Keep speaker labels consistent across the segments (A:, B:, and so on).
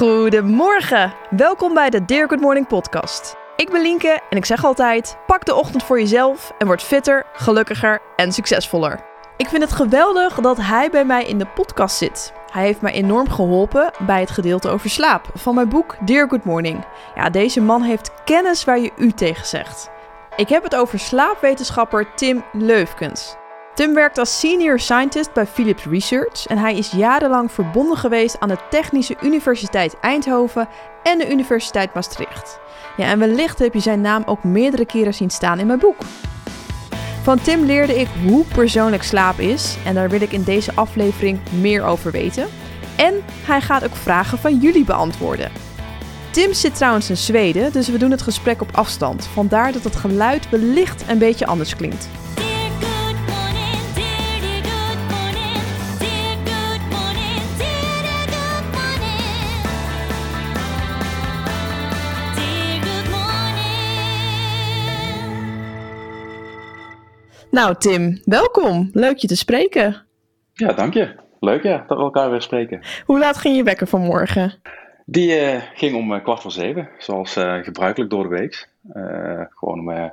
A: Goedemorgen, welkom bij de Dear Good Morning podcast. Ik ben Lienke en ik zeg altijd, pak de ochtend voor jezelf en word fitter, gelukkiger en succesvoller. Ik vind het geweldig dat hij bij mij in de podcast zit. Hij heeft mij enorm geholpen bij het gedeelte over slaap van mijn boek Dear Good Morning. Ja, deze man heeft kennis waar je u tegen zegt. Ik heb het over slaapwetenschapper Tim Leufkens. Tim werkt als senior scientist bij Philips Research en hij is jarenlang verbonden geweest aan de Technische Universiteit Eindhoven en de Universiteit Maastricht. Ja, en wellicht heb je zijn naam ook meerdere keren zien staan in mijn boek. Van Tim leerde ik hoe persoonlijk slaap is en daar wil ik in deze aflevering meer over weten. En hij gaat ook vragen van jullie beantwoorden. Tim zit trouwens in Zweden, dus we doen het gesprek op afstand. Vandaar dat het geluid wellicht een beetje anders klinkt. Nou Tim, welkom. Leuk je te spreken.
B: Ja, dank je. Leuk ja, dat we elkaar weer spreken.
A: Hoe laat ging je wekker vanmorgen?
B: Die eh, ging om eh, kwart voor zeven, zoals eh, gebruikelijk door de week. Gewoon om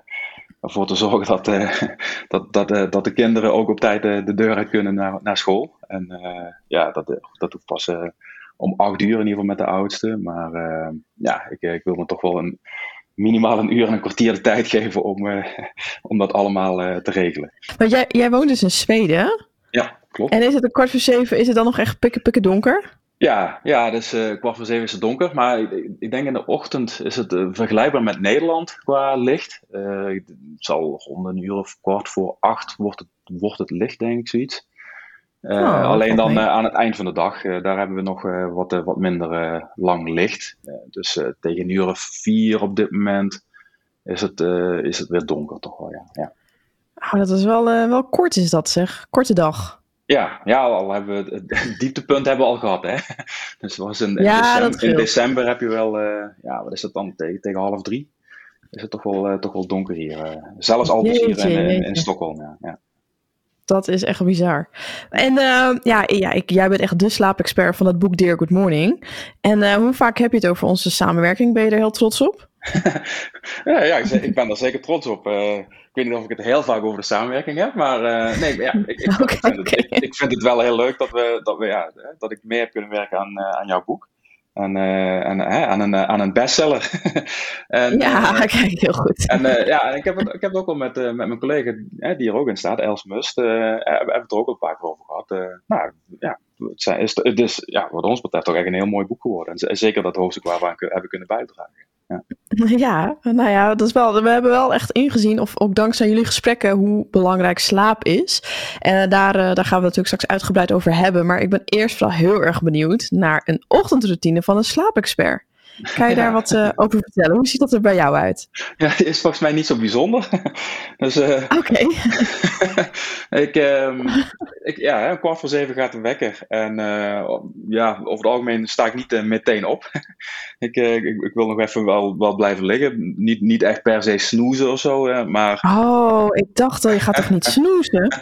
B: ervoor te zorgen dat, dat, dat, dat de kinderen ook op tijd de deur uit kunnen naar, naar school. En ja, dat, dat hoeft pas om acht uur in ieder geval met de oudste. Maar ja, ik, ik wil me toch wel een, minimaal een uur en een kwartier de tijd geven om, eh, om dat allemaal eh, te regelen.
A: Want jij, jij woont dus in Zweden.
B: Ja, klopt.
A: En is het een kwart voor zeven, is het dan nog echt pikken pikken donker?
B: Ja, ja, dus eh kwart voor zeven is het donker. Maar ik, ik denk in de ochtend is het vergelijkbaar met Nederland qua licht. Het zal rond een uur of kwart voor acht wordt het, wordt het licht, denk ik, zoiets. Eh,
A: Oh,
B: alleen dan eh, aan het eind van de dag, eh, daar hebben we nog wat, wat minder lang licht. Dus tegen een uur of vier op dit moment is het, is het weer donker toch wel, ja. ja.
A: Oh, dat is wel, wel kort is dat zeg. Korte dag.
B: Ja, ja, al hebben we het, dieptepunt hebben we al gehad, hè. Dus was in, in,
A: Ja,
B: december,
A: dat
B: in
A: scheelt.
B: december heb je wel, ja, wat is het dan, tegen, tegen half drie? Is het toch wel, toch wel donker hier. zelfs al hier in, in, in. Stockholm, ja. ja.
A: Dat is echt bizar. En eh, ja, ja ik, jij bent echt de slaapexpert van het boek Dear Good Morning. En eh, hoe vaak heb je het over onze samenwerking? Ben je er heel trots op?
B: Ja, ja ik, ben daar zeker trots op. Eh, ik weet niet of ik het heel vaak over de samenwerking heb, maar nee, maar ja, ik, ik, vind het,
A: oké.
B: ik, ik vind het wel heel leuk dat, we, dat, we, ja, dat ik mee heb kunnen werken aan, aan jouw boek. En, eh, en, hè, aan, een, eh, aan een bestseller. en,
A: Ja,
B: eh,
A: kijk, heel goed.
B: En ja, en ik heb het, ik heb het ook al met, met mijn collega hè, die er ook in staat, Els Must, hebben we het er ook al een paar keer over gehad. Eh, nou ja, het, zijn, is, het is ja, wat ons betreft ook echt een heel mooi boek geworden. En zeker dat hoofdstuk waar we aan hebben kunnen bijdragen.
A: Ja, nou ja, dat is wel, we hebben wel echt ingezien, of ook dankzij jullie gesprekken, hoe belangrijk slaap is. En daar, eh, daar gaan we natuurlijk straks uitgebreid over hebben. Maar ik ben eerst vooral heel erg benieuwd naar een ochtendroutine van een slaapexpert. Kan je daar
B: Ja.
A: wat eh, over vertellen? Hoe ziet dat er bij jou uit?
B: Ja, die is volgens mij niet zo bijzonder. dus eh,
A: Oké.
B: ik, ehm, ik, ja, hè, om kwart voor zeven gaat de wekker. En eh, ja, over het algemeen sta ik niet meteen op. ik, ik, ik wil nog even wel, wel blijven liggen. Niet, niet echt per se snoezen of zo, maar
A: Oh, ik dacht al, je gaat toch niet snoezen?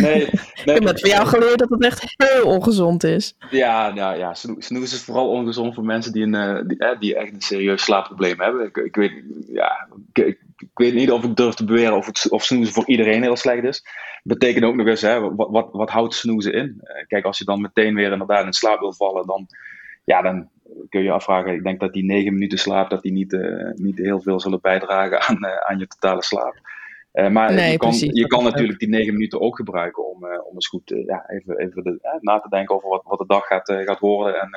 B: nee.
A: Ik
B: nee
A: heb net van jou geleerd dat het echt heel ongezond is.
B: Ja, ja, ja. sno- snoezen is vooral ongezond voor mensen die, een, die, die echt een serieus slaapprobleem hebben. Ik, ik, weet, ja, ik, ik, ik weet niet of ik durf te beweren of, het, of snoezen voor iedereen heel slecht is. Betekent ook nog eens, hè, wat, wat, wat houdt snoezen in? Eh, kijk, als je dan meteen weer inderdaad in slaap wil vallen, dan, ja, dan kun je je afvragen. Ik denk dat die negen minuten slaap, dat die niet, eh, niet heel veel zullen bijdragen aan, eh, aan je totale slaap. Maar
A: Nee,
B: je kan,
A: precies,
B: je kan natuurlijk die negen minuten ook gebruiken om, om eens goed ja, even, even de, na te denken over wat, wat de dag gaat, gaat worden en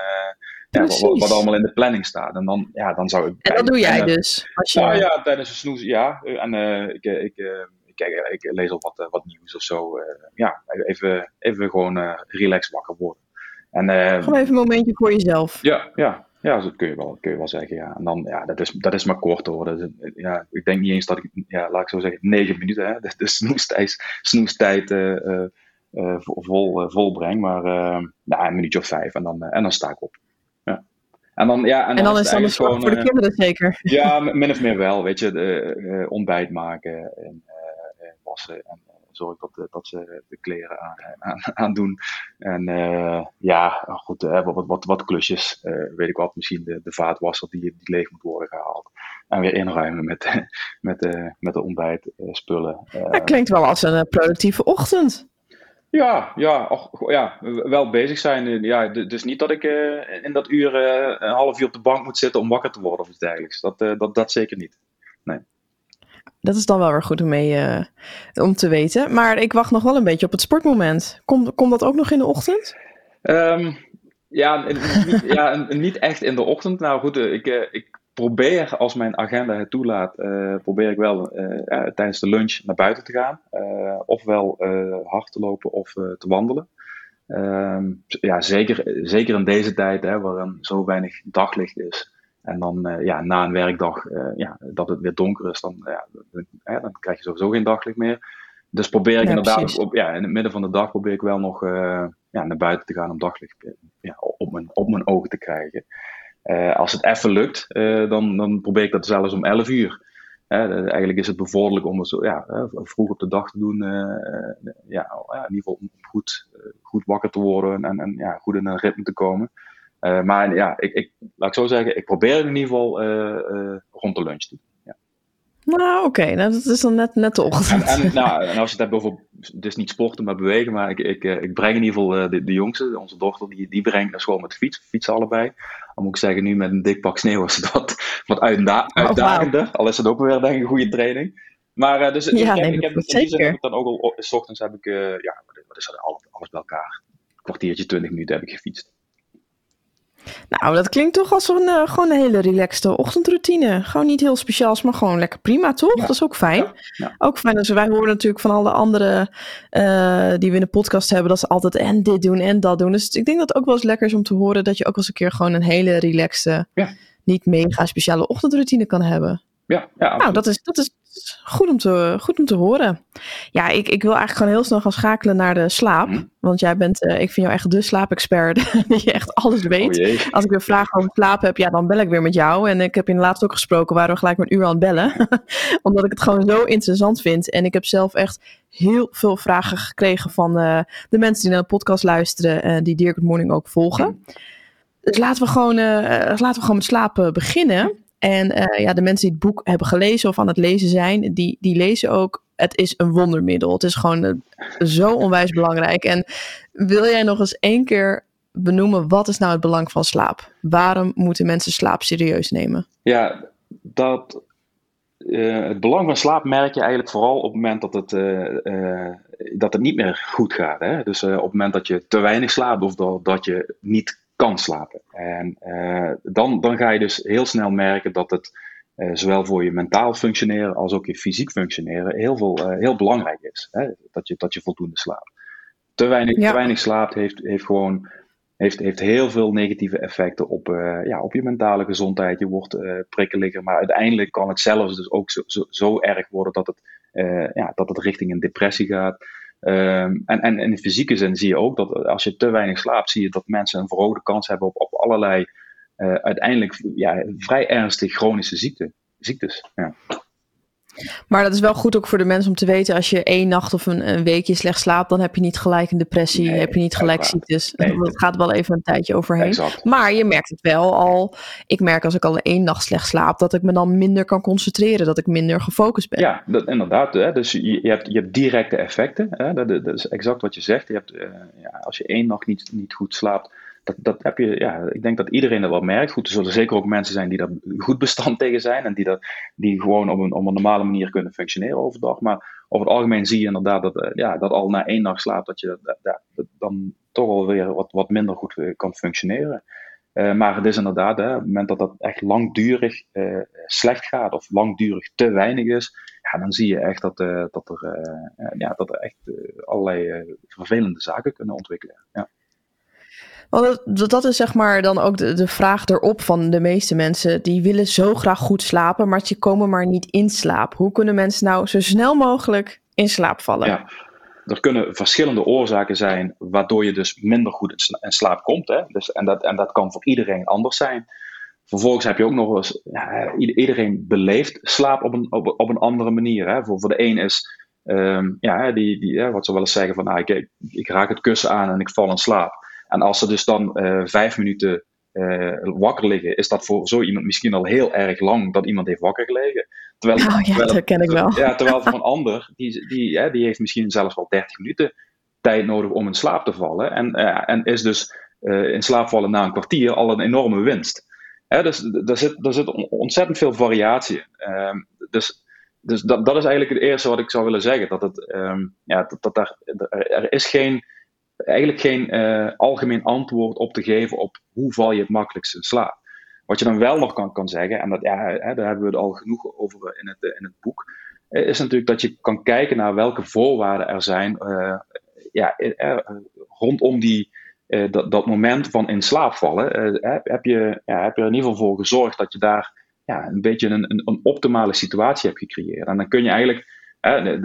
B: ja, wat, wat, allemaal in de planning staat. En dan, ja, dan zou ik.
A: En dat doe jij
B: en,
A: dus. Als je...
B: Nou ja, tijdens de snoes, ja. En eh, ik, eh, ik, ik, kijk, ik lees al wat, wat nieuws of zo. ja, even, even gewoon relaxed wakker worden. En,
A: Gewoon even een momentje voor jezelf.
B: ja, ja, ja, dat kun je wel, kun je wel zeggen. Ja. En dan, ja, dat is, dat is maar kort hoor. Dat is, ja, ik denk niet eens dat ik, ja, laat ik zo zeggen, negen minuten, hè, de, de snoestijd, snoestijd eh, eh, vol, eh, volbreng. Maar nou, een minuutje of vijf en dan, en dan sta ik op. En dan, ja,
A: En dan is
B: het eigenlijk
A: zorg voor de
B: eh,
A: kinderen zeker.
B: ja, min of meer wel. Weet je, de, eh, ontbijt maken en eh, wassen en zorg dat, dat ze de kleren aan, aan, aan doen. En ja, goed, wat, wat, wat klusjes, weet ik wat, misschien de, de vaatwasser die, die leeg moet worden gehaald. En weer inruimen met, met, de met de ontbijtspullen.
A: Dat klinkt wel als een productieve ochtend.
B: Ja, ja, och, ja, wel bezig zijn. Ja, dus niet dat ik eh, in dat uur eh, een half uur op de bank moet zitten om wakker te worden of iets dergelijks. Dat, eh, dat, dat zeker niet.
A: Dat is dan wel weer goed om, mee, om te weten. Maar ik wacht nog wel een beetje op het sportmoment. Komt komt dat ook nog in de ochtend?
B: Ehm, ja, niet, ja niet echt in de ochtend. Nou goed, ik, ik probeer als mijn agenda het toelaat, eh, probeer ik wel eh, tijdens de lunch naar buiten te gaan. Eh, ofwel hard te lopen of te wandelen. Ehm, ja, zeker, zeker in deze tijd, hè, waarin zo weinig daglicht is. En dan ja, na een werkdag, ja, dat het weer donker is, dan, ja, dan, krijg je sowieso geen daglicht meer. Dus probeer ik
A: Ja,
B: inderdaad, op, ja, in het midden van de dag probeer ik wel nog ja, naar buiten te gaan om daglicht ja, op, mijn, op mijn ogen te krijgen. Eh, als het even lukt, eh, dan, dan probeer ik dat zelfs om 11 uur. De- eigenlijk is het bevorderlijk om het zo, ja, eh, vroeg op de dag te doen. eh, eh, ja, in ieder geval om goed, eh, goed wakker te worden en, en ja, goed in een ritme te komen. Eh, maar ja, ik, ik, laat ik zo zeggen, ik probeer het in ieder geval eh, eh, rond de lunch te doen. Ja.
A: Nou, oké. nou, dat is dan net, net de
B: En,
A: ochtend.
B: en, nou, en als je het hebt over, dus niet sporten, maar bewegen, maar ik, ik, eh, ik breng in ieder geval eh, de, de jongste, onze dochter, die, die brengt naar school met de fiets, fietsen allebei. Dan moet ik zeggen, nu met een dik pak sneeuw was het wat, wat uitda-
A: wauw.
B: uitdagender, al is het ook weer denk ik een goede training. Maar eh, dus, dus
A: Ja,
B: ik
A: nee,
B: ik heb, in
A: dat
B: die zin
A: zeker.
B: heb ik dan ook al, o- s ochtends heb ik, eh, ja, wat is- alles, alles bij elkaar, een kwartiertje, twintig minuten heb ik gefietst.
A: Nou, dat klinkt toch als een, eh, gewoon een hele relaxte ochtendroutine. Gewoon niet heel speciaals, maar gewoon lekker prima, toch?
B: Ja.
A: Dat is ook fijn.
B: Ja, ja.
A: Ook fijn. Dus wij horen natuurlijk van alle anderen eh, die we in de podcast hebben, dat ze altijd en dit doen en dat doen. Dus ik denk dat het ook wel eens lekker is om te horen dat je ook wel eens een keer gewoon een hele relaxte, niet mega speciale ochtendroutine kan hebben.
B: Ja, ja
A: Nou, dat is, dat is goed, om te, goed om te horen. Ja, ik, ik wil eigenlijk gewoon heel snel gaan schakelen naar de slaap.
B: Mhm.
A: Want jij bent, eh, ik vind jou echt de slaapexpert. die je echt alles weet.
B: Oh jee.
A: Als ik weer vragen over slaap heb, ja, dan bel ik weer met jou. En ik heb in laatst ook gesproken, waren we gelijk met een uur aan het bellen. Omdat ik het gewoon zo interessant vind. En ik heb zelf echt heel veel vragen gekregen van eh, de mensen die naar de podcast luisteren. en die Dear Good Morning ook volgen. Dus laten we gewoon, laten we gewoon met slapen beginnen. En eh, ja, de mensen die het boek hebben gelezen of aan het lezen zijn, die, die lezen ook. Het is een wondermiddel. Het is gewoon eh, zo onwijs belangrijk. En wil jij nog eens één keer benoemen wat is nou het belang van slaap? Waarom moeten mensen slaap serieus nemen?
B: Ja, dat, eh, het belang van slaap merk je eigenlijk vooral op het moment dat het, dat het niet meer goed gaat. Hè? Dus op het moment dat je te weinig slaapt of dat, dat je niet kan slapen. En eh, dan, dan ga je dus heel snel merken dat het eh, zowel voor je mentaal functioneren als ook je fysiek functioneren heel, veel, eh, heel belangrijk is. Hè? Dat, je, dat je voldoende slaapt. Te weinig,
A: Ja.
B: te weinig slaapt heeft, heeft gewoon heeft, heeft heel veel negatieve effecten op, ja, op je mentale gezondheid. Je wordt eh prikkeliger, maar uiteindelijk kan het zelfs dus ook zo, zo, zo erg worden dat het, ja, dat het richting een depressie gaat. Ehm, en, en in de fysieke zin zie je ook dat als je te weinig slaapt, zie je dat mensen een verhoogde kans hebben op, op allerlei eh, uiteindelijk ja, vrij ernstig chronische ziekte, ziektes. Ja.
A: Maar dat is wel goed ook voor de mensen om te weten. Als je één nacht of een, een weekje slecht slaapt, dan heb je niet gelijk een depressie.
B: Nee,
A: heb je niet gelijk ziektes.
B: Nee.
A: Dat gaat wel even een tijdje overheen.
B: Exact.
A: Maar je merkt het wel al. Ik merk als ik al één nacht slecht slaap, dat ik me dan minder kan concentreren. Dat ik minder gefocust ben.
B: Ja, dat, inderdaad. Hè? Dus je, je, hebt, je hebt directe effecten. Hè? Dat, dat is exact wat je zegt. Je hebt, eh, ja, als je één nacht niet, niet goed slaapt, dat, dat heb je, ja, ik denk dat iedereen dat wel merkt. Er zullen zeker ook mensen zijn die daar goed bestand tegen zijn en die, dat, die gewoon op een, op een normale manier kunnen functioneren overdag. Maar over het algemeen zie je inderdaad dat, eh, ja, dat al na één nacht slaap, dat je dat, dan toch alweer wat, wat minder goed eh, kan functioneren. Eh, maar het is inderdaad, hè, op het moment dat dat echt langdurig slecht gaat of langdurig te weinig is, ja, dan zie je echt dat, dat, er, ja, dat er echt allerlei vervelende zaken kunnen ontwikkelen. Ja.
A: Want dat- is zeg maar dan ook de, vraag erop van de meeste mensen. Die willen zo graag goed slapen, maar ze komen maar niet in slaap. Hoe kunnen mensen nou zo snel mogelijk in slaap vallen?
B: Ja. Er kunnen verschillende oorzaken zijn waardoor je dus minder goed in sla- in slaap komt. Hè? Dus, en, dat, en dat kan voor iedereen anders zijn. Vervolgens heb je ook nog eens, ja, ieder- iedereen beleeft slaap op een, op, een andere manier. Hè? Voor, voor de een is ehm, ja, die, die, wat ze wel eens zeggen van, ik, ik, ik raak het kussen aan en ik val in slaap. En als ze dus dan eh, vijf minuten eh, wakker liggen, is dat voor zo iemand misschien al heel erg lang dat iemand heeft wakker gelegen. Terwijl,
A: Oh ja,
B: terwijl
A: dat ken ik wel.
B: Ja, terwijl voor een ander, die, die, hè, die heeft misschien zelfs wel 30 minuten tijd nodig om in slaap te vallen. En, eh, en is dus in slaap vallen na een kwartier al een enorme winst. Hè, dus daar zit, daar zit on- ontzettend veel variatie in. Ehm, dus dus dat, dat is eigenlijk het eerste wat ik zou willen zeggen. Dat het, ehm, ja, dat, er, er is geen, eigenlijk geen eh, algemeen antwoord op te geven op hoe val je het makkelijkst in slaap. Wat je dan wel nog kan, kan zeggen, en dat, ja, hè, daar hebben we het al genoeg over in het, in het boek, eh, is natuurlijk dat je kan kijken naar welke voorwaarden er zijn eh, ja, eh, eh, rondom die, eh, dat, dat moment van in slaap vallen. Eh, heb, je, ja, heb je er in ieder geval voor gezorgd dat je daar ja, een beetje een, een, een optimale situatie hebt gecreëerd. En dan kun je eigenlijk,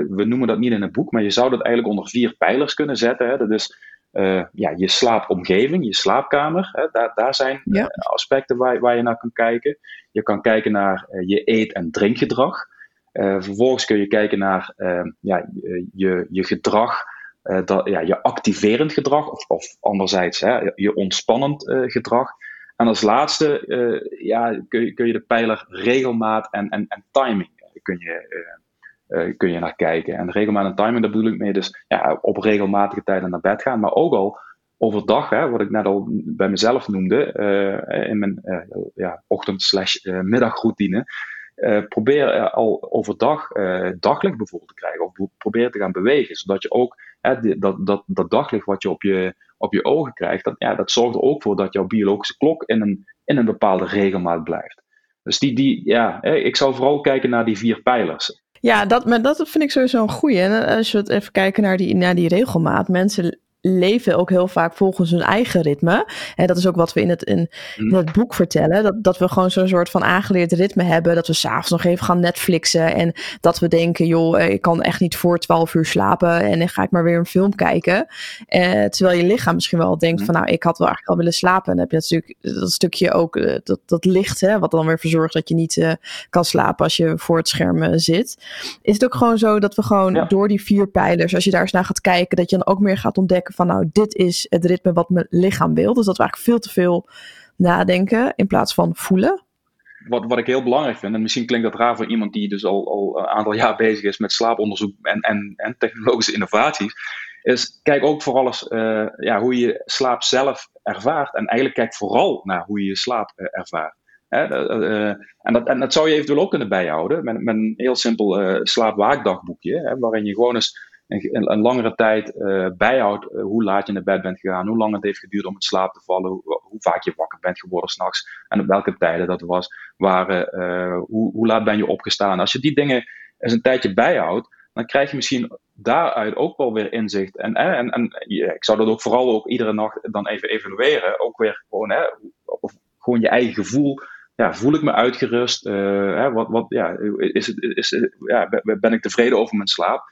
B: we noemen dat niet in het boek, maar je zou dat eigenlijk onder vier pijlers kunnen zetten. Hè. Dat is eh, ja, je slaapomgeving, je slaapkamer. Hè. Daar, daar zijn
A: Ja.
B: eh, aspecten waar, waar je naar kan kijken. Je kan kijken naar eh, je eet- en drinkgedrag. Vervolgens kun je kijken naar eh, ja, je, je, gedrag, dat, ja, je activerend gedrag, of, of anderzijds hè, je ontspannend gedrag. En als laatste ja, kun, je, kun je de pijler regelmaat en, en, en timing kun je, eh, kun je naar kijken. En regelmaat en timing, daar bedoel ik mee dus ja, op regelmatige tijden naar bed gaan, maar ook al overdag, hè, wat ik net al bij mezelf noemde, eh, in mijn eh, ja, ochtend- slash middagroutine. Probeer al overdag daglicht bijvoorbeeld te krijgen, of pro- probeer te gaan bewegen, zodat je ook dat, dat, dat daglicht wat je op je, op je ogen krijgt, dat, ja, dat zorgt er ook voor dat jouw biologische klok in een, in een bepaalde regelmaat blijft. Dus die, die, ja, ik zou vooral kijken naar die vier pijlers.
A: Ja, dat, maar dat vind ik sowieso een goeie. En eh, als we het even kijken naar die, naar die regelmaat. Mensen leven ook heel vaak volgens hun eigen ritme. En dat is ook wat we in het, in, in het boek vertellen. Dat, dat we gewoon zo'n soort van aangeleerd ritme hebben. Dat we s'avonds nog even gaan Netflixen. En dat we denken, joh, eh, ik kan echt niet voor 12 uur slapen. En dan ga ik maar weer een film kijken. Eh, terwijl je lichaam misschien wel denkt
B: Mhm.
A: van, nou, ik had wel eigenlijk al willen slapen. En dan heb je natuurlijk dat stukje ook, eh, dat, dat licht, hè, wat dan weer voor zorgt dat je niet eh, kan slapen als je voor het scherm zit. Is het ook gewoon zo dat we gewoon
B: Ja.
A: door die vier pijlers, als je daar eens naar gaat kijken, dat je dan ook meer gaat ontdekken van nou, dit is het ritme wat mijn lichaam wil. Dus dat we eigenlijk veel te veel nadenken in plaats van voelen.
B: Wat, wat ik heel belangrijk vind, en misschien klinkt dat raar voor iemand die dus al, al een aantal jaar bezig is met slaaponderzoek en, en, en technologische innovaties, is kijk ook vooral eens eh, ja, hoe je slaap zelf ervaart. En eigenlijk kijk vooral naar hoe je je slaap eh, ervaart. Hè, eh, en, dat, en dat zou je eventueel ook kunnen bijhouden met, met een heel simpel slaapwaakdagboekje, hè, waarin je gewoon eens een, een, langere tijd eh, bijhoudt eh, hoe laat je naar bed bent gegaan, hoe lang het heeft geduurd om in slaap te vallen, hoe, vaak je wakker bent geworden s'nachts en op welke tijden dat was, waar, eh, hoe, hoe laat ben je opgestaan. Als je die dingen eens een tijdje bijhoudt, dan krijg je misschien daaruit ook wel weer inzicht. En, en, en, ik zou dat ook vooral ook iedere nacht dan even evalueren. Ook weer gewoon, hè, of gewoon je eigen gevoel. Ja, voel ik me uitgerust? Hè, wat, wat, ja, is het, is, ja, ben ik tevreden over mijn slaap?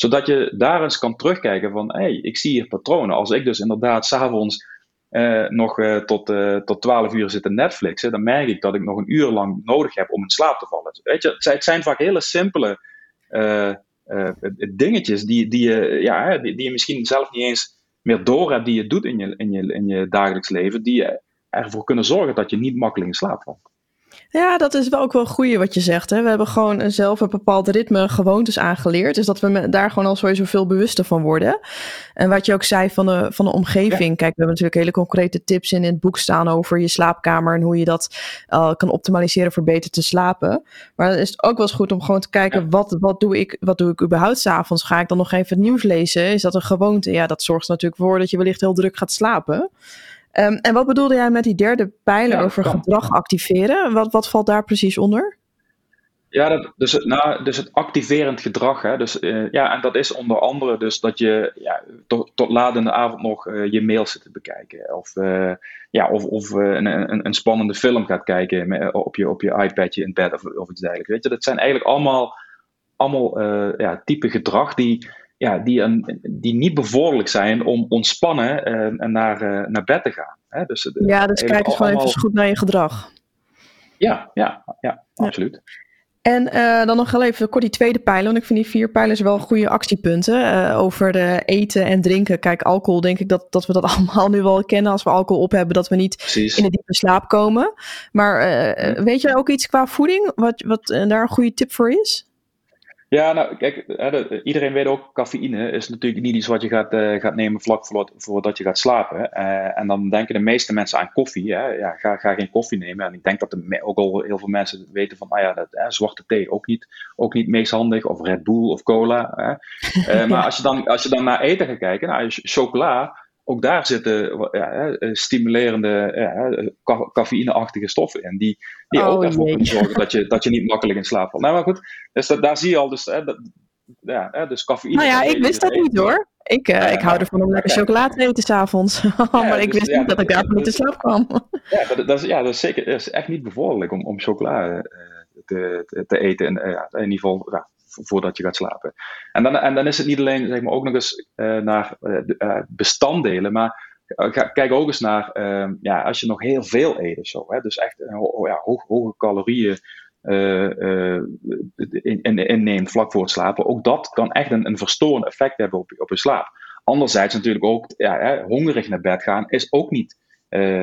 B: Zodat je daar eens kan terugkijken van, hé, hey, ik zie hier patronen. Als ik dus inderdaad s'avonds uh, nog uh, tot, uh, tot 12 uur zit te Netflixen, dan merk ik dat ik nog een uur lang nodig heb om in slaap te vallen. Weet je, het zijn vaak hele simpele uh, dingetjes die, die, je, ja, die, die, je misschien zelf niet eens meer door hebt, die je doet in je, in je, in je dagelijks leven, die ervoor kunnen zorgen dat je niet makkelijk in slaap valt.
A: Ja, dat is wel ook wel goed wat je zegt. Hè? We hebben gewoon zelf een bepaald ritme, gewoontes aangeleerd. Dus dat we daar gewoon al sowieso veel bewuster van worden. En wat je ook zei van de, van de omgeving. Ja. Kijk, we hebben natuurlijk hele concrete tips in, in het boek staan over je slaapkamer. En hoe je dat uh, kan optimaliseren voor beter te slapen. Maar dan is het ook wel eens goed om gewoon te kijken, ja. wat, wat, doe ik, wat doe ik überhaupt s'avonds? Ga ik dan nog even het nieuws lezen? Is dat een gewoonte? Ja, dat zorgt natuurlijk voor dat je wellicht heel druk gaat slapen. Um, en wat bedoelde jij met die derde pijler ja, over kan. gedrag activeren? Wat, wat valt daar precies onder?
B: Ja, dat, dus, het, nou, dus het activerend gedrag. Hè? Dus, uh, ja, en dat is onder andere dus dat je ja, tot, tot laat in de avond nog uh, je mails zit te bekijken. Of, uh, ja, of, of een, een, een, spannende film gaat kijken met, op, je, op je iPadje in bed of, of iets dergelijks. Weet je, dat zijn eigenlijk allemaal, allemaal ja, type gedrag die, ja, die, een, die niet bevorderlijk zijn om ontspannen en naar, naar bed te gaan. Hè?
A: Dus, ja, dus kijk eens gewoon even goed naar je gedrag.
B: Ja, ja, ja, absoluut.
A: En eh, dan nog wel even kort die tweede pijler. Want ik vind die vier pijlers wel goede actiepunten. Eh, over de eten en drinken. Kijk, alcohol denk ik dat, dat we dat allemaal nu wel kennen. Als we alcohol op hebben, dat we niet
B: Precies.
A: in een diepe slaap komen. Maar eh,
B: Ja.
A: weet jij ook iets qua voeding? Wat, wat eh, daar een goede tip voor is?
B: Ja, nou kijk, iedereen weet ook, cafeïne is natuurlijk niet iets wat je gaat, eh, gaat nemen vlak voordat, je gaat slapen. Eh, en dan denken de meeste mensen aan koffie. Hè? Ja, ga, ga geen koffie nemen. En ik denk dat de, ook al heel veel mensen weten van, ah ja, dat, hè, zwarte thee ook niet, ook niet meest handig. Of Red Bull of cola. Hè? Eh, maar als je, dan, als je dan naar eten gaat kijken, nou, ch- chocola, ook daar zitten ja, eh, stimulerende, ja, hè, ca- cafeïneachtige stoffen in. Die, die
A: Oh,
B: ook ervoor
A: jee.
B: kunnen zorgen dat je, dat je niet makkelijk in slaap valt. Nou, maar goed, dus dat, daar zie je al, dus, hè, dat, ja, hè, dus cafeïne.
A: Nou ja, ik wist dat
B: eten.
A: niet hoor. Ik, eh,
B: Ja,
A: ik hou ervan om lekker chocolade te eten s'avonds. maar ik
B: dus,
A: wist niet dat ik daarvoor niet
B: dat-
A: slaap kwam.
B: Ja, dat, dat is, ja, dat is zeker dat is echt niet bevorderlijk om, om chocola eh, te, te, te eten. En, eh, ja, in ieder geval voordat je gaat slapen. En dan, en dan is het niet alleen zeg maar, ook nog eens eh, naar eh, eh, bestanddelen, maar kijk ook eens naar ehm, ja, als je nog heel veel eet of zo. Hè, dus echt ja, hoog, hoge calorieën in, in, inneemt vlak voor het slapen. Ook dat kan echt een, een verstorend effect hebben op, op je slaap. Anderzijds natuurlijk ook ja, hè, hongerig naar bed gaan is ook niet,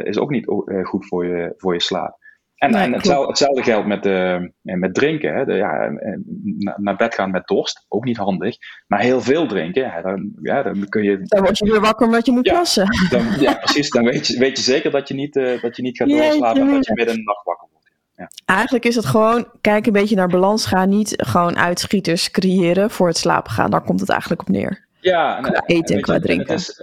B: is ook niet goed voor je, voor je slaap. En,
A: Nee,
B: en
A: klopt.
B: hetzelfde, hetzelfde geldt met, eh, met drinken. Hè. De, ja, eh, na- naar bed gaan met dorst, ook niet handig. Maar heel veel drinken, ja, dan, ja, dan kun je.
A: Dan word je weer wakker omdat je moet
B: Ja.
A: plassen.
B: Dan, ja, precies. Dan weet je, weet je zeker dat je niet, eh, dat je niet gaat doorslapen en dat je midden in de nacht wakker wordt.
A: Eigenlijk is het gewoon, kijk een beetje naar balans gaan. Niet gewoon uitschieters creëren voor het slapen gaan. Daar komt het eigenlijk op neer.
B: Ja, en,
A: Qua eten en
B: je,
A: qua
B: en
A: drinken.
B: Is,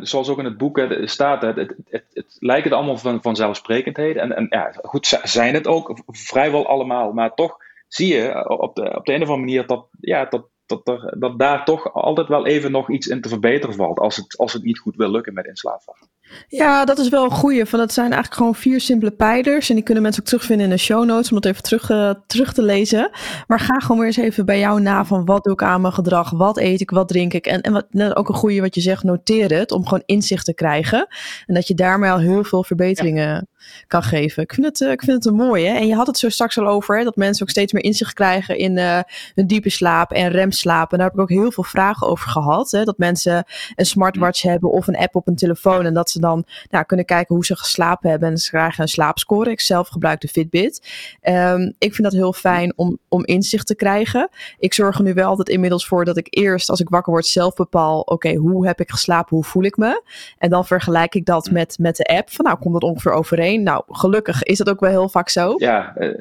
B: zoals ook in het boek staat, het, het, het, het lijkt het allemaal van, vanzelfsprekendheden. En, en ja, goed, zijn het ook vrijwel allemaal. Maar toch zie je eh, op de, op de een of andere manier dat, ja, dat, dat, er, dat daar toch altijd wel even nog iets in te verbeteren valt. Als het, als het niet goed wil lukken met in slaap vallen.
A: Ja, dat is wel een goeie. Van het zijn eigenlijk gewoon vier simpele pijlers. En die kunnen mensen ook terugvinden in de show notes. Om dat even terug, eh, terug te lezen. Maar ga gewoon weer eens even bij jou na van wat doe ik aan mijn gedrag? Wat eet ik? Wat drink ik? En, en wat, net ook een goeie wat je zegt, noteer het. Om gewoon inzicht te krijgen. En dat je daarmee al heel veel verbeteringen kan geven. Ik vind, het, eh, ik vind het een mooie. En je had het zo straks al over. Hè, dat mensen ook steeds meer inzicht krijgen in eh, hun diepe slaap en remslaap. En daar heb ik ook heel veel vragen over gehad. Hè, dat mensen een smartwatch hebben of een app op een telefoon. En dat ze dan nou, kunnen kijken hoe ze geslapen hebben. En ze krijgen een slaapscore. Ik zelf gebruik de Fitbit. Ehm, ik vind dat heel fijn om, om inzicht te krijgen. Ik zorg er nu wel altijd inmiddels voor dat ik eerst, als ik wakker word, zelf bepaal: oké, hoe heb ik geslapen? Hoe voel ik me? En dan vergelijk ik dat met, met de app. Van nou, komt dat ongeveer overeen? Nou, gelukkig is dat ook wel heel vaak zo.
B: Ja, eh,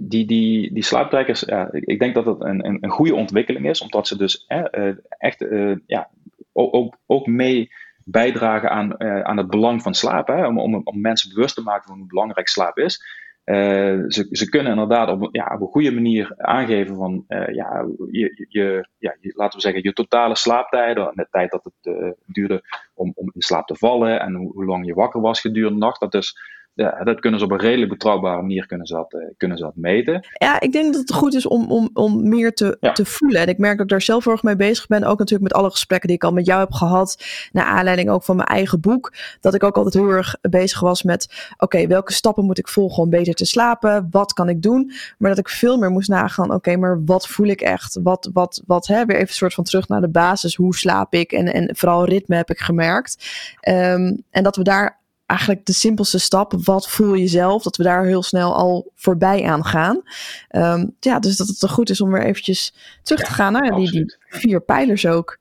B: die, die, die slaaptrekkers, ja, ik, denk dat het een, een, een goede ontwikkeling is. Omdat ze dus eh, echt eh, ja, ook, ook mee bijdragen aan, eh, aan het belang van slaap. Hè? Om, om, om mensen bewust te maken van hoe belangrijk slaap is. Eh, ze, ze kunnen inderdaad op, ja, op een goede manier aangeven van eh, ja, je, je, ja, laten we zeggen, je totale slaaptijden. En de tijd dat het duurde om, om in slaap te vallen. En hoe, hoe lang je wakker was gedurende de nacht. Dat, is, ja, dat kunnen ze op een redelijk betrouwbare manier kunnen ze dat, eh, kunnen ze dat meten.
A: Ja, ik denk dat het goed is om, om, om meer te,
B: Ja.
A: te voelen. En ik merk dat ik daar zelf heel erg mee bezig ben. Ook natuurlijk met alle gesprekken die ik al met jou heb gehad. Naar aanleiding ook van mijn eigen boek. Dat ik ook altijd heel erg bezig was met... Oké, welke stappen moet ik volgen om beter te slapen? Wat kan ik doen? Maar dat ik veel meer moest nagaan. Oké, maar wat voel ik echt? Wat, wat, wat hè? Weer even een soort van terug naar de basis. Hoe slaap ik? En, en vooral ritme heb ik gemerkt. Ehm, en dat we daar eigenlijk de simpelste stap, wat voel je zelf, dat we daar heel snel al voorbij aan gaan. Ehm, ja, dus dat het er goed is om weer eventjes terug te gaan naar die, die vier pijlers ook.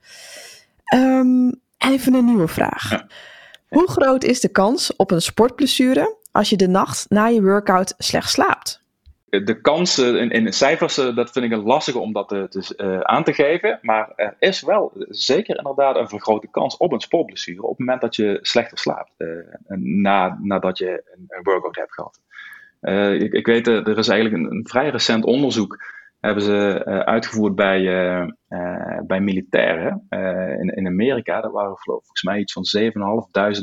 A: Ehm, even een nieuwe vraag.
B: Ja.
A: Hoe groot is de kans op een sportblessure als je de nacht na je workout slecht slaapt?
B: De kansen in, in cijfers, eh, dat vind ik een lastige om dat eh, te, eh, aan te geven. Maar er is wel zeker inderdaad een vergrote kans op een sportblessure op het moment dat je slechter slaapt. na, nadat je een, workout hebt gehad. Eh, ik, ik weet, er is eigenlijk een, vrij recent onderzoek hebben ze uitgevoerd bij, bij militairen in, in Amerika. Dat waren volgens mij iets van 7.500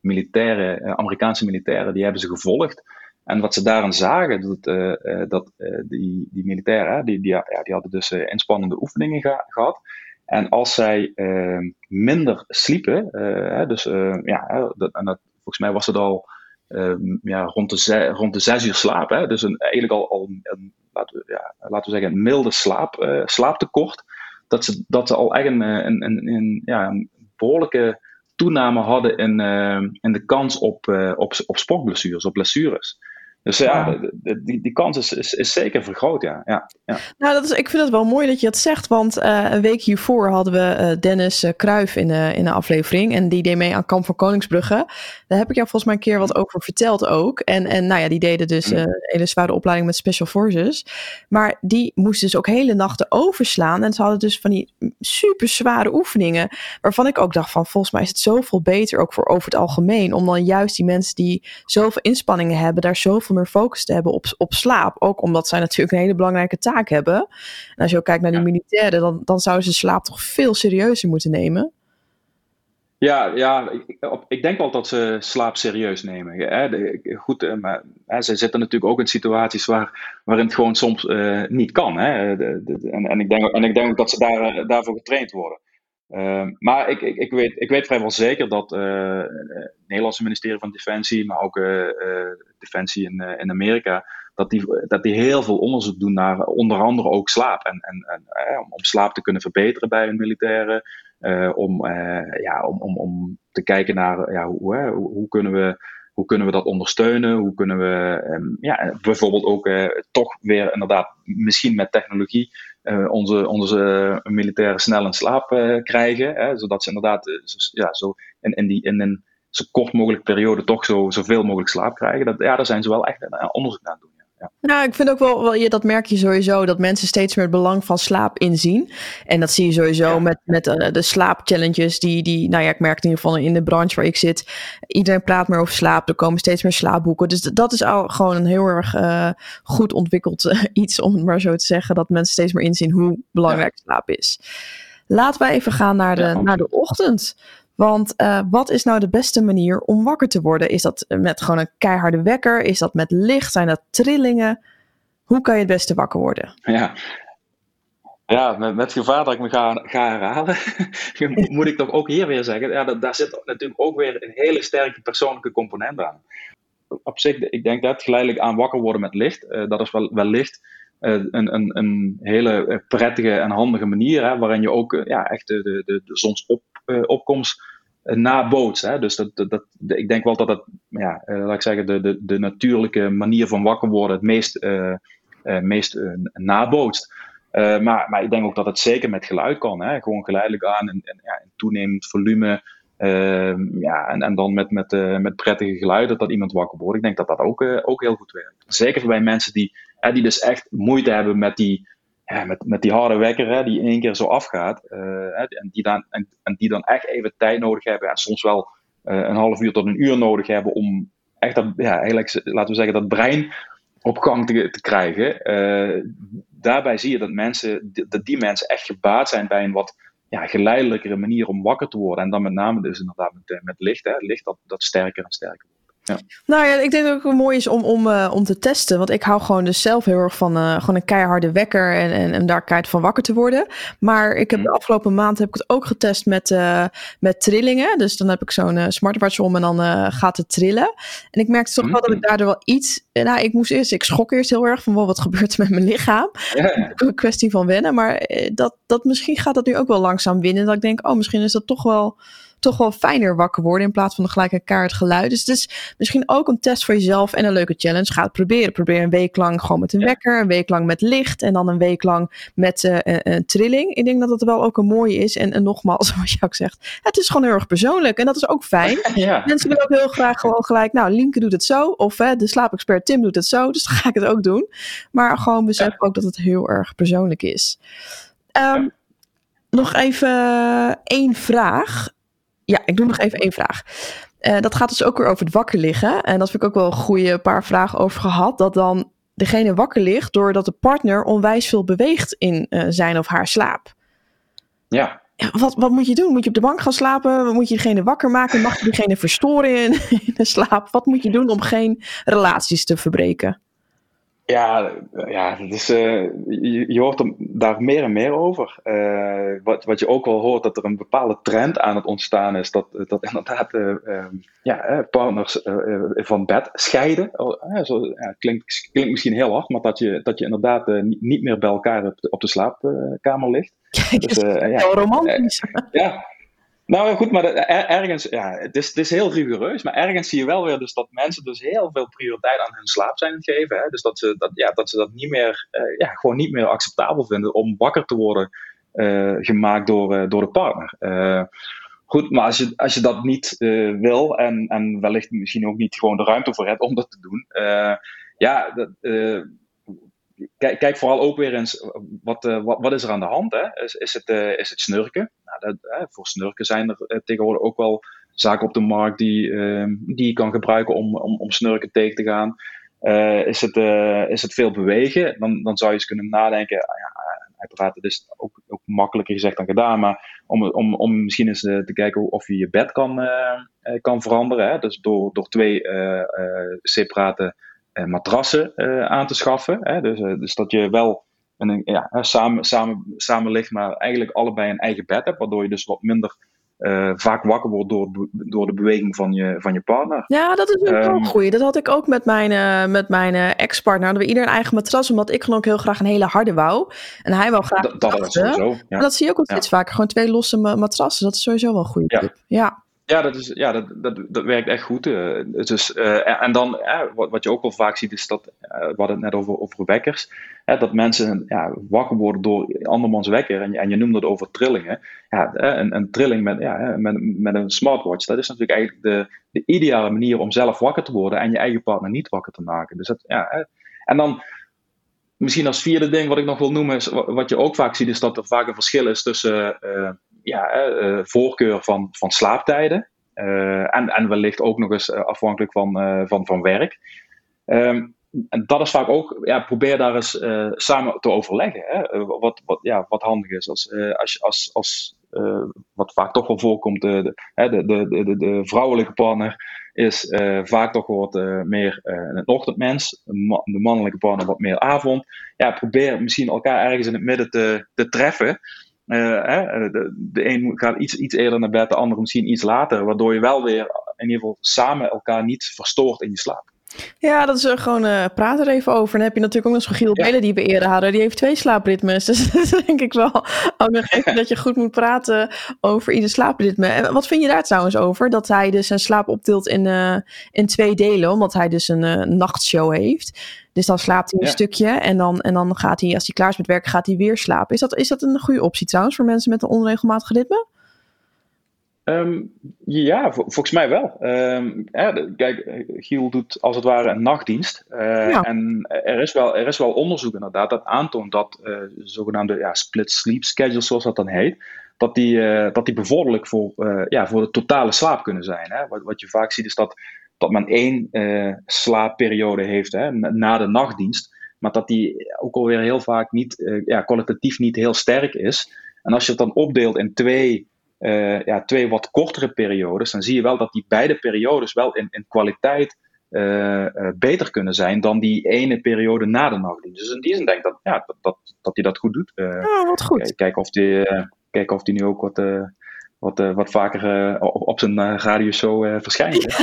B: militairen, Amerikaanse militairen, die hebben ze gevolgd. En wat ze daarin zagen, dat, eh, eh, dat eh, die, die militairen, die, die, ja, die hadden dus inspannende oefeningen geha- gehad. En als zij minder sliepen, dus ja, dat, en dat, volgens mij was het al eh, ja, rond, de rond de zes uur slaap, hè, dus een, eigenlijk al, al een, laten, we, ja, laten we zeggen, een milde slaap, slaaptekort, dat ze, dat ze al echt een, een, ja, behoorlijke toename hadden in, in de kans op, op, op sportblessures, op blessures. Dus ja, die, die kans is, is, is zeker vergroot, ja. ja, ja.
A: Nou, dat is, ik vind het wel mooi dat je dat zegt, want eh, een week hiervoor hadden we eh, Dennis uh, Kruijf in de, in de aflevering en die deed mee aan Kamp van Koningsbrugge. Daar heb ik jou volgens mij een keer wat over verteld ook. En, en nou ja, die deden dus eh, een hele zware opleiding met Special Forces. Maar die moesten dus ook hele nachten overslaan en ze hadden dus van die super zware oefeningen, waarvan ik ook dacht van volgens mij is het zoveel beter ook voor over het algemeen, om dan juist die mensen die zoveel inspanningen hebben, daar zoveel meer focus te hebben op, op slaap. Ook omdat zij natuurlijk een hele belangrijke taak hebben. En als je ook kijkt naar die militairen, dan, dan zouden ze slaap toch veel serieuzer moeten nemen.
B: Ja, ja ik, ik denk wel dat ze slaap serieus nemen. Hè? Goed, eh, maar hè, ze zitten natuurlijk ook in situaties waar, waarin het gewoon soms eh, niet kan. Hè? De, de- de- en, en, ik denk, ook- en ik denk ook dat ze daar, eh, daarvoor getraind worden. Ehm, maar ik, ik, ik, weet, ik weet vrijwel zeker dat eh, het Nederlandse ministerie van Defensie, maar ook eh, Defensie in, in Amerika, dat die, dat die heel veel onderzoek doen naar onder andere ook slaap. En, en, en, om, om slaap te kunnen verbeteren bij hun militairen. om, ja, om, om, om te kijken naar ja, hoe, hoe, kunnen we, hoe kunnen we dat ondersteunen? Hoe kunnen we ehm, ja, bijvoorbeeld ook toch weer inderdaad misschien met technologie eh, onze, onze militairen snel in slaap eh, krijgen. Hè, zodat ze inderdaad eh, zo, ja, zo in, die, in een zo kort mogelijk periode toch zo, zoveel mogelijk slaap krijgen. Dat, ja, daar zijn ze wel echt onderzoek naar aan doen. Ja.
A: Nou, ik vind ook wel, wel dat merk je sowieso, dat mensen steeds meer het belang van slaap inzien. En dat zie je sowieso
B: Ja.
A: met, met eh, de slaapchallenges die, die, nou ja, ik merk in ieder geval in de branche waar ik zit. Iedereen praat meer over slaap, er komen steeds meer slaapboeken. Dus dat is al gewoon een heel erg eh, goed ontwikkeld eh, iets, om het maar zo te zeggen, dat mensen steeds meer inzien hoe belangrijk slaap is. Laten we even gaan naar de, naar de ochtend. Want eh, wat is nou de beste manier om wakker te worden? Is dat met gewoon een keiharde wekker? Is dat met licht? Zijn dat trillingen? Hoe kan je het beste wakker worden?
B: Ja, ja met, gevaar dat ik me ga, ga herhalen, moet ik toch ook hier weer zeggen, ja, daar zit natuurlijk ook weer een hele sterke persoonlijke component aan. Op zich, ik denk dat geleidelijk aan wakker worden met licht, eh, dat is wel, wellicht eh, een, een, een hele eh, prettige en handige manier, hè, waarin je ook eh, ja, echt de, de, de, de zonsopkomst eh, nabootst. Hè. Dus dat, dat, dat, ik denk wel dat het, ja, eh, laat ik zeggen, de, de, de natuurlijke manier van wakker worden het meest, eh, eh, meest eh, nabootst. Maar, maar ik denk ook dat het zeker met geluid kan. Hè? Gewoon geleidelijk aan en, en ja, toenemend volume. Uh, ja, en, en dan met, met, met prettige geluiden dat iemand wakker wordt. Ik denk dat dat ook, ook heel goed werkt. Zeker bij mensen die, die dus echt moeite hebben met die, met, met die harde wekker hè, die één keer zo afgaat. Uh, en, die dan, en, en die dan echt even tijd nodig hebben. En soms wel uh, een half uur tot een uur nodig hebben om echt dat, ja, eigenlijk, laten we zeggen, dat brein op gang te, te krijgen. Uh, daarbij zie je dat, mensen, dat die mensen echt gebaat zijn bij een wat ja, geleidelijkere manier om wakker te worden. En dan met name dus inderdaad met, met licht. Hè. Licht dat, dat sterker en sterker wordt. Ja.
A: Nou ja, ik denk dat het ook mooi is om, om, uh, om te testen. Want ik hou gewoon dus zelf heel erg van uh, gewoon een keiharde wekker en, en, en daar keihard van wakker te worden. Maar ik heb
B: Mm.
A: de afgelopen maand heb ik het ook getest met, uh, met trillingen. Dus dan heb ik zo'n smartwatch om en dan gaat het trillen. En ik merkte toch
B: Mm.
A: wel dat ik daardoor wel iets... Nou, ik moest eerst, ik schrok eerst heel erg van wow, wat gebeurt er met mijn lichaam.
B: Ja.
A: Een kwestie van wennen. Maar eh, dat, dat misschien gaat dat nu ook wel langzaam winnen. Dat ik denk, oh, misschien is dat toch wel toch wel fijner wakker worden in plaats van gelijk een kaart geluid. Dus het is misschien ook een test voor jezelf en een leuke challenge. Ga het proberen. Probeer een week lang gewoon met een
B: Ja.
A: wekker, een week lang met licht en dan een week lang met uh, een, een, trilling. Ik denk dat dat wel ook een mooie is. En, en nogmaals, zoals je ook zegt, het is gewoon heel erg persoonlijk en dat is ook fijn.
B: Ja.
A: Mensen willen ook heel graag gewoon gelijk, nou, Linke doet het zo. Of hè, de slaapexpert Tim doet het zo. Dus dan ga ik het ook doen. Maar gewoon besef
B: Ja.
A: ook dat het heel erg persoonlijk is. Um, Nog even één vraag. Ja, ik doe nog even één vraag. Uh, dat gaat dus ook weer over het wakker liggen. En dat vind ik ook wel een goede paar vragen over gehad. Dat dan degene wakker ligt doordat de partner onwijs veel beweegt in uh, zijn of haar slaap.
B: Ja.
A: Wat, wat moet je doen? Moet je op de bank gaan slapen? Moet je degene wakker maken? Mag je degene verstoren in, in de slaap? Wat moet je doen om geen relaties te verbreken?
B: Ja, ja is, eh, je, je hoort er daar meer en meer over. Eh, wat, wat je ook wel hoort, dat er een bepaalde trend aan het ontstaan is. Dat, dat inderdaad eh, ehm, ja, partners van bed scheiden. Oh, zo, klinkt, klinkt misschien heel hard, maar dat je, dat je inderdaad niet, meer bij elkaar op de, op de slaapkamer ligt.
A: Kijk,
B: Dus,
A: dat is
B: ja,
A: romantisch.
B: ja. Nou goed, maar er- ergens, ja, het is, het is heel rigoureus, maar ergens zie je wel weer dus dat mensen dus heel veel prioriteit aan hun slaap zijn aan het geven. Hè? Dus dat ze dat, ja, dat ze dat niet meer, eh, ja, gewoon niet meer acceptabel vinden om wakker te worden eh, gemaakt door, eh, door de partner. Goed, maar als je, als je dat niet wil en, en wellicht misschien ook niet gewoon de ruimte voor hebt om dat te doen, ja, dat, kijk, vooral ook weer eens, wat, eh, wat, wat is er aan de hand? Hè? Is, is, het, eh, is het snurken? Nou, dat, voor snurken zijn er eh, tegenwoordig ook wel zaken op de markt die, ehm, die je kan gebruiken om, om, om snurken tegen te gaan. Eh, is, het, eh, is het veel bewegen? Dan, dan zou je eens kunnen nadenken. ah ja, uiteraard, het is ook, ook makkelijker gezegd dan gedaan, maar om, om, om misschien eens eh, te kijken of je je bed kan, eh, eh, kan veranderen. Hè? Dus door, door twee eh, eh, separate eh, matrassen eh, aan te schaffen. Hè? Dus, eh, dus dat je wel een, ja, samen, samen, samen ligt, maar eigenlijk allebei een eigen bed hebt, waardoor je dus wat minder eh, vaak wakker wordt door, door de beweging van je, van je partner.
A: Ja, dat is ook wel
B: Ehm.
A: een goeie. Dat had ik ook met mijn, eh, met mijn eh, ex-partner. Hadden we ieder een eigen matras, omdat ik gewoon ook heel graag een hele harde wou. En hij wou graag
B: Dat, dat sowieso. Ja.
A: Maar dat zie je ook wel steeds vaker. Gewoon twee losse ma- matrassen. Dat is sowieso wel een goede tip. Ja.
B: Ja, dat, is, ja dat, dat, dat werkt echt goed. eh. dus, eh, en- dan, eh, wat, wat je ook wel vaak ziet, is dat, we hadden het net over, over wekkers, dat mensen ja, wakker worden door andermans wekker. En en je noemde het over trillingen. Ja, een, een trilling met, ja, met, met een smartwatch, dat is natuurlijk eigenlijk de, de ideale manier om zelf wakker te worden en je eigen partner niet wakker te maken. Dus dat, ja. En dan, misschien als vierde ding wat ik nog wil noemen, is, wa- wat je ook vaak ziet, is dat er vaak een verschil is tussen ja, eh, eh, voorkeur van, van slaaptijden. eh, en, en wellicht ook nog eens afhankelijk van, van, van werk. Ehm, en dat is vaak ook, ja, probeer daar eens samen te overleggen. Hè? Wat, wat, ja, wat handig is. Als, als, als, als, wat vaak toch wel voorkomt, de, de, de, de, de, vrouwelijke partner is vaak toch wat meer een ochtendmens. De mannelijke partner wat meer avond. Ja, probeer misschien elkaar ergens in het midden te, te treffen. Eh, hè, de, de een gaat iets, iets eerder naar bed, de ander misschien iets later. Waardoor je wel weer in ieder geval samen elkaar niet verstoort in je slaap.
A: Ja, dat is eh, gewoon eh praat er even over. En dan heb je natuurlijk ook nog zo'n Giel
B: Ja.
A: Belen die we eerder hadden. Die heeft twee slaapritmes. Dus dat is denk ik wel ook nog even dat je goed moet praten over ieder slaapritme. En wat vind je daar trouwens over? Dat hij dus zijn slaap opdeelt in, eh, in twee delen. Omdat hij dus een nachtshow heeft. Dus dan slaapt hij een
B: Ja.
A: stukje. En dan, en dan gaat hij, als hij klaar is met werken, gaat hij weer slapen. Is dat, is dat een goede optie trouwens voor mensen met een onregelmatig ritme?
B: Ehm, ja, vol- volgens mij wel. Ehm, ja, kijk, Giel doet als het ware een nachtdienst. Eh,
A: Ja.
B: En er is, wel, er is wel onderzoek inderdaad dat aantoont dat eh, zogenaamde ja, split sleep schedules, zoals dat dan heet, dat die, eh, dat die bevorderlijk voor, ja, voor de totale slaap kunnen zijn. Hè? Wat, wat je vaak ziet is dat, dat men één slaapperiode heeft hè, na- de nachtdienst, maar dat die ook alweer heel vaak niet, ja, kwalitatief niet heel sterk is. En als je het dan opdeelt in twee eh, ja, twee wat kortere periodes, dan zie je wel dat die beide periodes wel in, in kwaliteit eh, eh, beter kunnen zijn dan die ene periode na de nachtdienst. Dus in die zin denk ik dat, ja, dat, dat, dat hij dat goed doet.
A: Ja, wat goed.
B: Kijk- Kijken of hij kijken of die nu ook wat, wat, wat vaker op, zijn uh, radioshow verschijnt.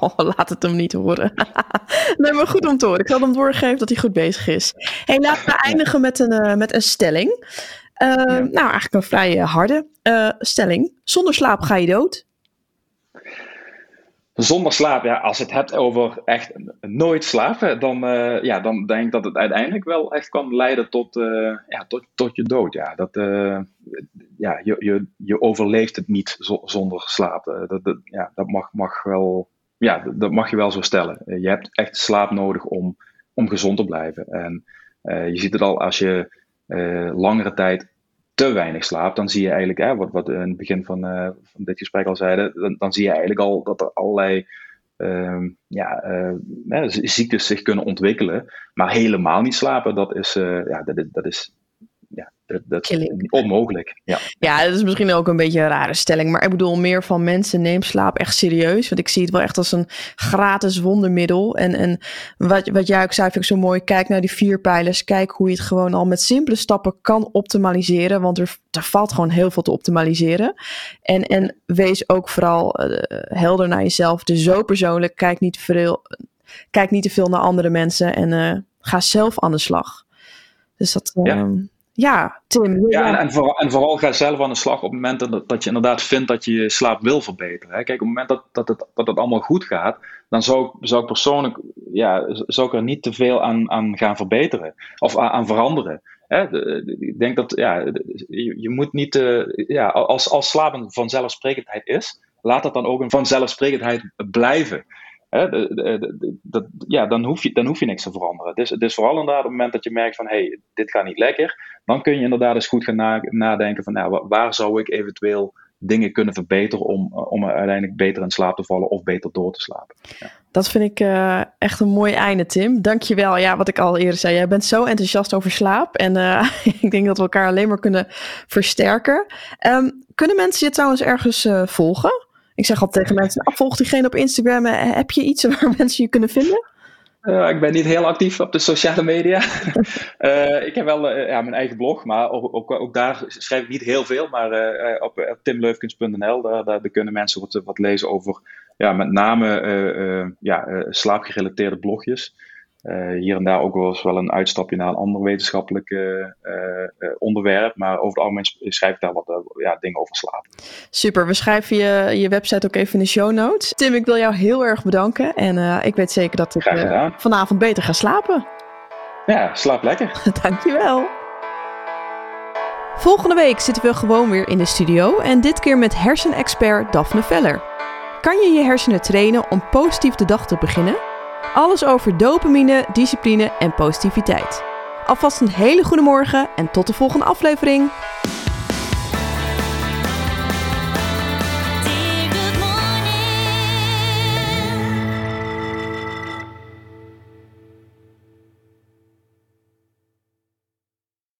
A: Oh, laat het hem niet horen. nee, maar goed om te horen. Ik zal hem doorgeven dat hij goed bezig is. Hey, laten we eindigen met een, met een stelling. Eh, Nou, eigenlijk een vrij eh, harde eh, stelling. Zonder slaap ga je dood.
B: Zonder slaap, ja, als je het hebt over echt nooit slapen, dan, ja, dan denk ik dat het uiteindelijk wel echt kan leiden tot, ja, tot, tot je dood. Ja, dat, ja, je, je, je overleeft het niet zo- zonder slaap. Dat, dat, ja, dat, mag, mag wel, ja, dat- mag je wel zo stellen. Je hebt echt slaap nodig om, om gezond te blijven. En je ziet het al als je eh, langere tijd te weinig slaapt, dan zie je eigenlijk, hè, wat, wat in het begin van, eh, van dit gesprek al zeiden, dan, dan zie je eigenlijk al dat er allerlei ehm, ja, eh, ziektes zich kunnen ontwikkelen. Maar helemaal niet slapen, dat is, ja, dat, dat is, dat, dat is
A: Killing.
B: onmogelijk. Ja.
A: Ja, dat is misschien ook een beetje een rare stelling. Maar ik bedoel meer van mensen neem slaap echt serieus. Want ik zie het wel echt als een gratis wondermiddel. En, en wat, wat jij ook zei, vind ik zo mooi. Kijk naar die vier pijlers. Kijk hoe je het gewoon al met simpele stappen kan optimaliseren. Want er, er valt gewoon heel veel te optimaliseren. En, en wees ook vooral eh, helder naar jezelf. Dus zo persoonlijk. Kijk niet, veel, kijk niet te veel naar andere mensen. En eh, ga zelf aan de slag. Dus dat...
B: Ja.
A: Ja, Tim.
B: Ja, en, en, vooral, en vooral ga zelf aan de slag op het moment dat, dat je inderdaad vindt dat je je slaap wil verbeteren. Hè. Kijk, op het moment dat, dat, het, dat het allemaal goed gaat, dan zou ik, zou ik persoonlijk ja, zou ik er niet te veel aan, aan gaan verbeteren of aan, aan veranderen. Hè. Ik denk dat ja, je moet niet, eh, ja, als, als slaap een vanzelfsprekendheid is, laat dat dan ook een vanzelfsprekendheid blijven. Hè, ja, dan, hoef je, dan hoef je niks te veranderen. Dus, dus vooral inderdaad op het moment dat je merkt van hey, dit gaat niet lekker, dan kun je inderdaad eens goed gaan na- nadenken van nou, wa- waar zou ik eventueel dingen kunnen verbeteren om, eh, om uiteindelijk beter in slaap te vallen of beter door te slapen.
A: Dat vind ik eh, echt een mooi einde, Tim. Dankjewel. Ja, wat ik al eerder zei, jij bent zo enthousiast over slaap. En eh, ik denk dat we elkaar alleen maar kunnen versterken. Ehm, kunnen mensen je trouwens ergens volgen? Ik zeg altijd tegen mensen, nou, volg diegene op Instagram. Eh, heb je iets waar mensen je kunnen vinden?
B: Eh, ik ben niet heel actief op de sociale media. Eh, ik heb wel ja, mijn eigen blog, maar ook, ook, ook daar schrijf ik niet heel veel. Maar op eh, timleufkens.nl, daar, daar, daar kunnen mensen wat, wat lezen over ja, met name ja, slaapgerelateerde blogjes. Eh, hier en daar ook wel eens wel een uitstapje naar een ander wetenschappelijk eh, eh, onderwerp. Maar over het algemeen schrijf ik daar wat ja, dingen over slaap.
A: Super, we schrijven je, je website ook even in de show notes. Tim, ik wil jou heel erg bedanken. En ik weet zeker dat ik vanavond beter ga slapen.
B: Ja, slaap lekker.
A: Dankjewel. Volgende week zitten we gewoon weer in de studio en dit keer met hersenexpert Daphne Veller. Kan je je hersenen trainen om positief de dag te beginnen? Alles over dopamine, discipline en positiviteit. Alvast een hele goede morgen en tot de volgende aflevering.